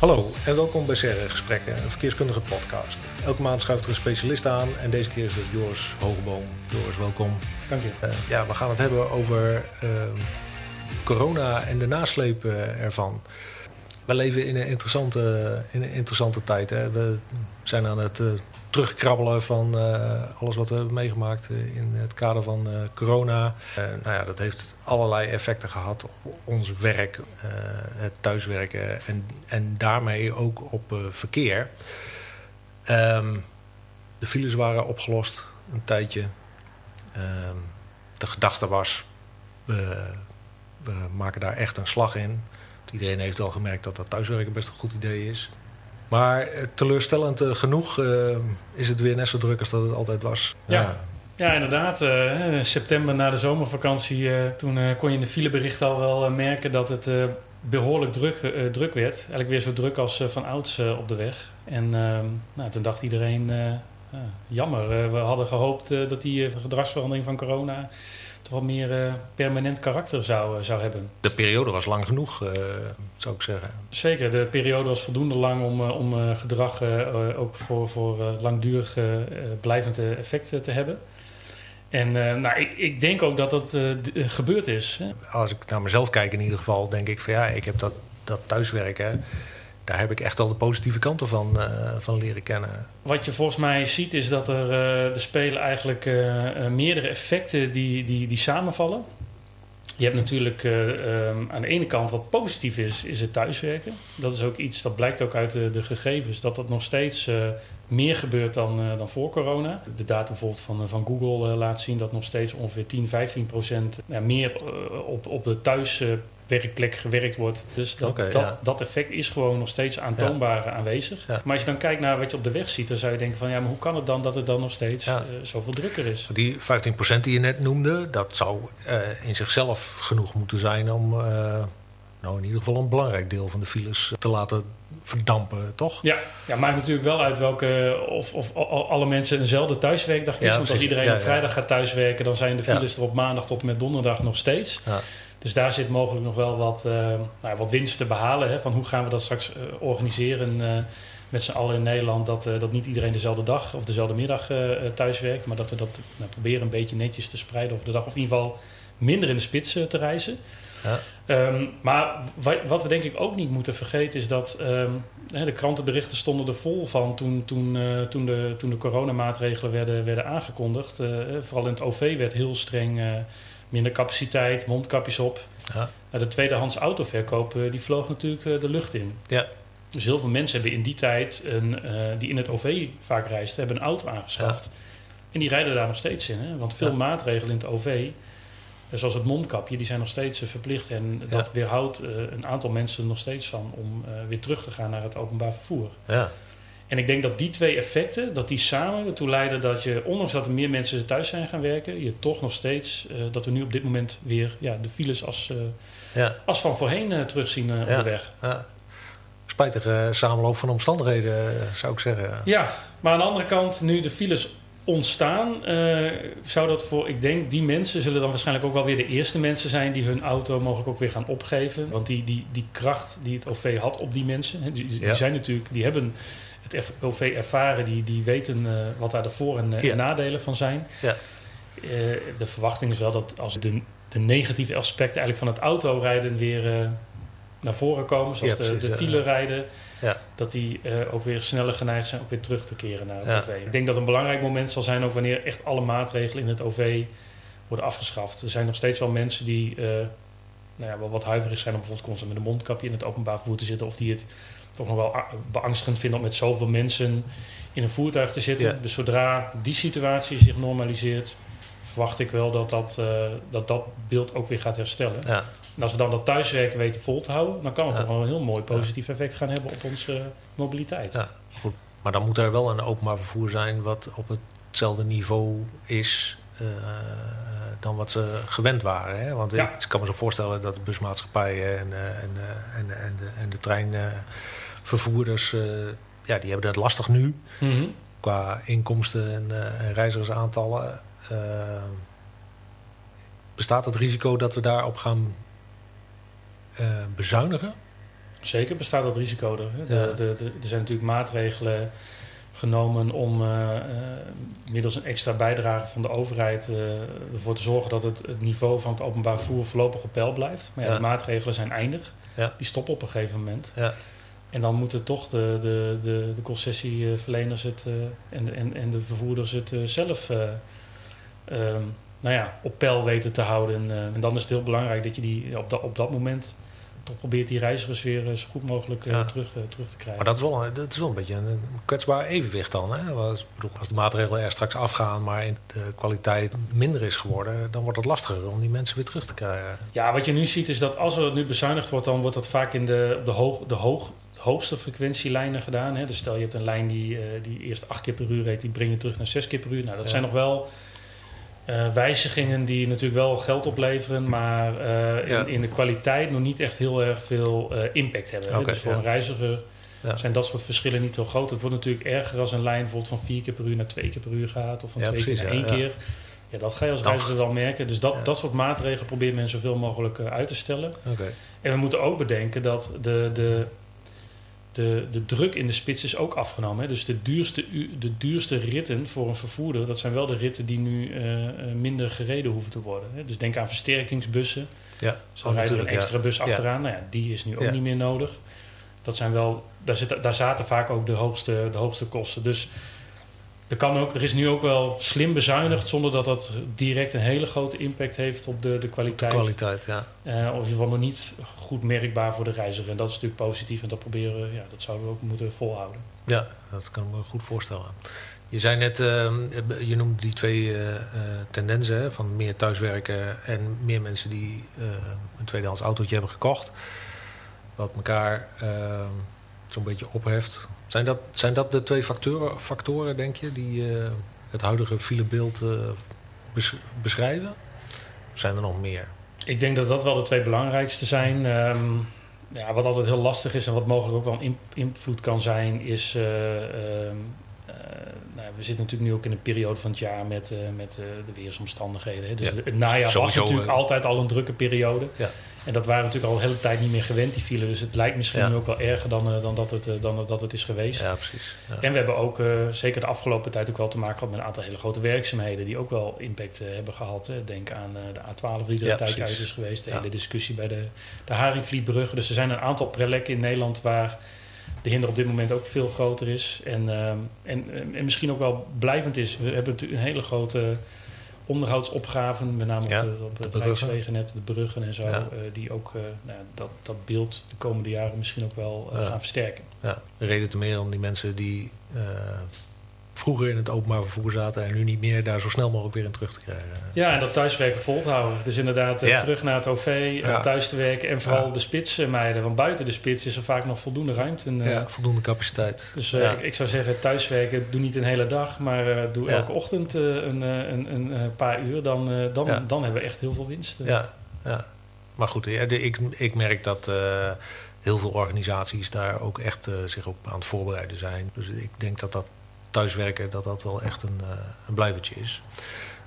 Hallo en welkom bij Serre Gesprekken, een verkeerskundige podcast. Elke maand schuift er een specialist aan en deze keer is het Joris Hogeboom. Joris, welkom. Dank je. Uh, ja, we gaan het hebben over uh, corona en de nasleep uh, ervan. We leven in een interessante, in een interessante tijd. Hè? We zijn aan het uh, terugkrabbelen van uh, alles wat we hebben meegemaakt uh, in het kader van uh, corona. nou ja, dat heeft allerlei effecten gehad op ons werk, het thuiswerken en, en daarmee ook op verkeer. Um, de files waren opgelost een tijdje. Um, de gedachte was, we, we maken daar echt een slag in. Iedereen heeft wel gemerkt dat dat thuiswerken best een goed idee is. Maar teleurstellend uh, genoeg uh, is het weer net zo druk als dat het altijd was. Ja, ja. ja inderdaad. Uh, september na de zomervakantie, toen kon je in de fileberichten al wel merken dat het behoorlijk druk, druk werd. Eigenlijk weer zo druk als van ouds op de weg. En ehm, nou, toen dacht iedereen, jammer, we hadden gehoopt dat die gedragsverandering van corona toch wel meer uh, permanent karakter zou, uh, zou hebben. De periode was lang genoeg, uh, zou ik zeggen. Zeker, de periode was voldoende lang om, om gedrag ook voor, voor langdurig blijvend effect te hebben. En nou, ik, ik, denk ook dat dat gebeurd is. Hè? Als ik naar mezelf kijk in ieder geval, denk ik van ja, ik heb dat, dat thuiswerken daar heb ik echt al de positieve kanten van, uh, van leren kennen. Wat je volgens mij ziet is dat er, uh, spelen eigenlijk uh, meerdere effecten die, die, die samenvallen. Je hebt natuurlijk um, aan de ene kant wat positief is, is het thuiswerken. Dat is ook iets, dat blijkt ook uit de, de gegevens, dat dat nog steeds meer gebeurt dan, dan voor corona. De data bijvoorbeeld van, van Google laat zien dat nog steeds ongeveer 10, 15 procent meer op, op de thuis werkplek gewerkt wordt. Dus dat, okay, dat, ja. dat, effect is gewoon nog steeds aantoonbaar ja. aanwezig. Ja. Maar als je dan kijkt naar wat je op de weg ziet, dan zou je denken van ja, maar hoe kan het dan dat het dan nog steeds uh, zoveel drukker is? Die 15% die je net noemde, dat zou uh, in zichzelf genoeg moeten zijn om uh, nou in ieder geval een belangrijk deel van de files te laten verdampen, toch? Ja, ja maakt natuurlijk wel uit welke of, of alle mensen eenzelfde thuiswerkdag kiezen. want als iedereen op vrijdag gaat thuiswerken, dan zijn de files er op maandag tot en met donderdag nog steeds. Dus daar zit mogelijk nog wel wat, uh, nou, wat winst te behalen. Hè, van hoe gaan we dat straks uh, organiseren uh, met z'n allen in Nederland. Dat, dat niet iedereen dezelfde dag of dezelfde middag thuis werkt. Maar dat we dat nou, proberen een beetje netjes te spreiden over de dag. Of in ieder geval minder in de spits te reizen. Ja. Um, maar wat we denk ik ook niet moeten vergeten is dat um, de krantenberichten stonden er vol van toen, toen, toen, de, toen de coronamaatregelen werden, werden aangekondigd. vooral in het OV werd heel streng minder capaciteit, mondkapjes op. Ja. De tweedehands autoverkoop die vloog natuurlijk uh, de lucht in. Ja. Dus heel veel mensen hebben in die tijd, een, uh, die in het OV vaak reisden, hebben een auto aangeschaft. Ja. En die rijden daar nog steeds in. Hè? Want veel ja. maatregelen in het OV, zoals het mondkapje, die zijn nog steeds verplicht. En dat weerhoudt een aantal mensen nog steeds van om weer terug te gaan naar het openbaar vervoer. Ja. En ik denk dat die twee effecten, dat die samen ertoe leiden dat je, ondanks dat er meer mensen thuis zijn gaan werken, je toch nog steeds, uh, dat we nu op dit moment weer ja, de files als, uh, ja. als van voorheen uh, terugzien ja. op de weg. Ja. Spijtige samenloop van omstandigheden, zou ik zeggen. Ja, maar aan de andere kant, nu de files ontstaan, zou dat voor, ik denk, die mensen zullen dan waarschijnlijk ook wel weer de eerste mensen zijn die hun auto mogelijk ook weer gaan opgeven. Want die, die, die kracht die het OV had op die mensen, die, die zijn natuurlijk, die hebben het OV ervaren, die, die weten uh, wat daar de voor- en, ja. nadelen van zijn. Ja. Uh, de verwachting is wel dat als de, de negatieve aspecten eigenlijk van het autorijden weer naar voren komen, zoals ja, precies, de, de file rijden, dat die ook weer sneller geneigd zijn om weer terug te keren naar het OV. Ik denk dat een belangrijk moment zal zijn ook wanneer echt alle maatregelen in het OV worden afgeschaft. Er zijn nog steeds wel mensen die nou ja, wel wat huiverig zijn om bijvoorbeeld constant met een mondkapje in het openbaar vervoer te zitten of die het toch nog wel beangstigend vinden om met zoveel mensen in een voertuig te zitten. Ja. Dus zodra die situatie zich normaliseert, verwacht ik wel dat dat, uh, dat, dat beeld ook weer gaat herstellen. Ja. En als we dan dat thuiswerken weten vol te houden, dan kan het ja. toch wel een heel mooi positief effect gaan hebben op onze mobiliteit. Ja, goed. Maar dan moet er wel een openbaar vervoer zijn wat op hetzelfde niveau is uh, dan wat ze gewend waren. Hè? Want ik kan me zo voorstellen dat de busmaatschappijen en, uh, en, en, en, de, en de trein vervoerders, uh, ja, die hebben het lastig nu. Mm -hmm. Qua inkomsten en, uh, en reizigersaantallen. Uh, bestaat het risico dat we daarop gaan bezuinigen? Zeker bestaat dat risico er. De, de, de, er zijn natuurlijk maatregelen genomen om uh, middels een extra bijdrage van de overheid ervoor te zorgen dat het, het, niveau van het openbaar vervoer voorlopig op peil blijft. Maar ja, de maatregelen zijn eindig. Ja. Die stoppen op een gegeven moment. En dan moeten toch de, de, de, de concessieverleners het, en, de, en, en de vervoerders het zelf um, nou ja, op peil weten te houden. en dan is het heel belangrijk dat je die op, dat op dat moment toch probeert die reizigers weer eh, zo goed mogelijk terug, terug te krijgen. Maar dat is wel, dat is wel een beetje een kwetsbaar evenwicht dan. Hè? Als, bedoel, als de maatregelen er straks afgaan, maar de kwaliteit minder is geworden, dan wordt het lastiger om die mensen weer terug te krijgen. Ja, wat je nu ziet is dat als er nu bezuinigd wordt, dan wordt dat vaak in de, de, hoog, de hoog, hoogste frequentielijnen gedaan. Hè? Dus stel je hebt een lijn die, uh, die eerst 8 keer per uur reed, die breng je terug naar 6 keer per uur. Nou, dat ja. zijn nog wel uh, wijzigingen die natuurlijk wel geld opleveren, maar uh, ja. in, in, de kwaliteit nog niet echt heel erg veel impact hebben. Okay, dus voor ja. een reiziger zijn dat soort verschillen niet heel groot. Het wordt natuurlijk erger als een lijn bijvoorbeeld van vier keer per uur naar twee keer per uur gaat, of van twee precies, keer naar één keer. Ja, dat ga je als reiziger wel merken. Dus dat, dat soort maatregelen probeert men zoveel mogelijk uit te stellen. Okay. En we moeten ook bedenken dat de, de de, de druk in de spits is ook afgenomen. Hè. Dus de duurste, de duurste ritten voor een vervoerder, dat zijn wel de ritten die nu uh, minder gereden hoeven te worden. Hè. Dus denk aan versterkingsbussen. Ja, Zo oh, rijdt er een extra bus achteraan. Nou ja, die is nu ook niet meer nodig. Dat zijn wel, daar, zit, daar zaten vaak ook de hoogste, de hoogste kosten. Dus er, kan ook, er is nu ook wel slim bezuinigd zonder dat dat direct een hele grote impact heeft op de, de kwaliteit. De kwaliteit, ja. Uh, of in ieder geval nog niet goed merkbaar voor de reiziger. En dat is natuurlijk positief en dat proberen, ja, dat zouden we ook moeten volhouden. Ja, dat kan ik me goed voorstellen. Je zei net, uh, je noemde die twee uh, tendensen van meer thuiswerken en meer mensen die een tweedehands autootje hebben gekocht. Wat elkaar ehm, zo'n beetje opheft. Zijn dat, zijn dat de twee factoren, factoren denk je, die uh, het huidige filebeeld uh, beschrijven? Zijn er nog meer? Ik denk dat dat wel de twee belangrijkste zijn. Um, ja, wat altijd heel lastig is en wat mogelijk ook wel een invloed kan zijn, is. Uh, nou, we zitten natuurlijk nu ook in een periode van het jaar met, met de weersomstandigheden. Hè. Dus ja, het najaar was natuurlijk altijd al een drukke periode. Ja. En dat waren natuurlijk al de hele tijd niet meer gewend, die file. Dus het lijkt misschien nu ook wel erger dan, uh, dan, dat, het, uh, dan dat het is geweest. Ja, precies. Ja. En we hebben ook uh, zeker de afgelopen tijd ook wel te maken gehad met een aantal hele grote werkzaamheden die ook wel impact hebben gehad. Hè. Denk aan de A12 die er ja, een tijd uit is geweest. De hele discussie bij de, de Haringvlietbruggen. Dus er zijn een aantal plekken in Nederland waar de hinder op dit moment ook veel groter is. En, en, en misschien ook wel blijvend is. We hebben natuurlijk een hele grote onderhoudsopgaven, met name ja, op, de, op het Rijkswegennet, de bruggen en zo, ja. uh, die ook uh, nou, dat, dat beeld de komende jaren misschien ook wel uh, ja. gaan versterken. Ja, de reden te meer om die mensen die vroeger in het openbaar vervoer zaten en nu niet meer, daar zo snel mogelijk weer in terug te krijgen. Ja, en dat thuiswerken vol te houden. Dus inderdaad ja. terug naar het OV, ja. thuis te werken en vooral de spits mijden. Want buiten de spits is er vaak nog voldoende ruimte. En, ja, voldoende capaciteit. Dus ik, ik, zou zeggen, thuiswerken, doe niet een hele dag, maar doe elke ochtend een, een, een, paar uur. Dan, dan, dan hebben we echt heel veel winst. Ja, ja. maar goed, ik, ik merk dat... Uh, heel veel organisaties daar ook echt uh, zich op aan het voorbereiden zijn. Dus ik denk dat dat thuiswerken, dat dat wel echt een, uh, een blijvertje is.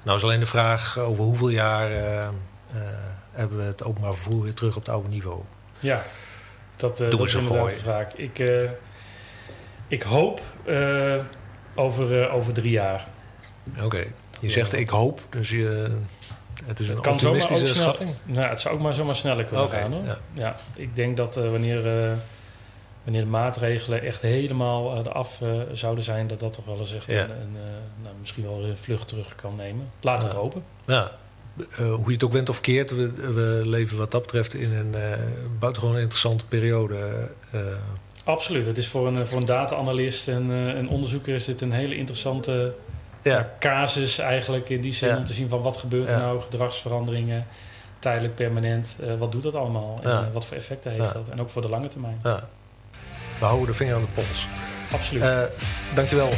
Nou is alleen de vraag over hoeveel jaar uh, hebben we het openbaar vervoer weer terug op het oude niveau. Ja, dat, dat is inderdaad de vraag. Ik, ik hoop over, over drie jaar. Oké, je zegt ik hoop, dus je, het is een optimistische schatting? nou, het zou ook maar zomaar sneller kunnen okay, gaan. Hoor. Ja. ja. ik denk dat wanneer wanneer de maatregelen echt helemaal uh, eraf uh, zouden zijn, dat dat toch wel eens echt ja. een, een uh, nou, misschien wel een vlucht terug kan nemen. Laten we ja. hopen. Ja. hoe je het ook went of keert, we, we leven wat dat betreft in een buitengewoon interessante periode. Absoluut. Het is voor een, voor een data-analyst en een onderzoeker is dit een hele interessante ja. casus eigenlijk in die zin om te zien van wat gebeurt er nou, gedragsveranderingen, tijdelijk, permanent, wat doet dat allemaal en wat voor effecten heeft dat en ook voor de lange termijn we houden de vinger aan de pols. Absoluut. Uh, dankjewel.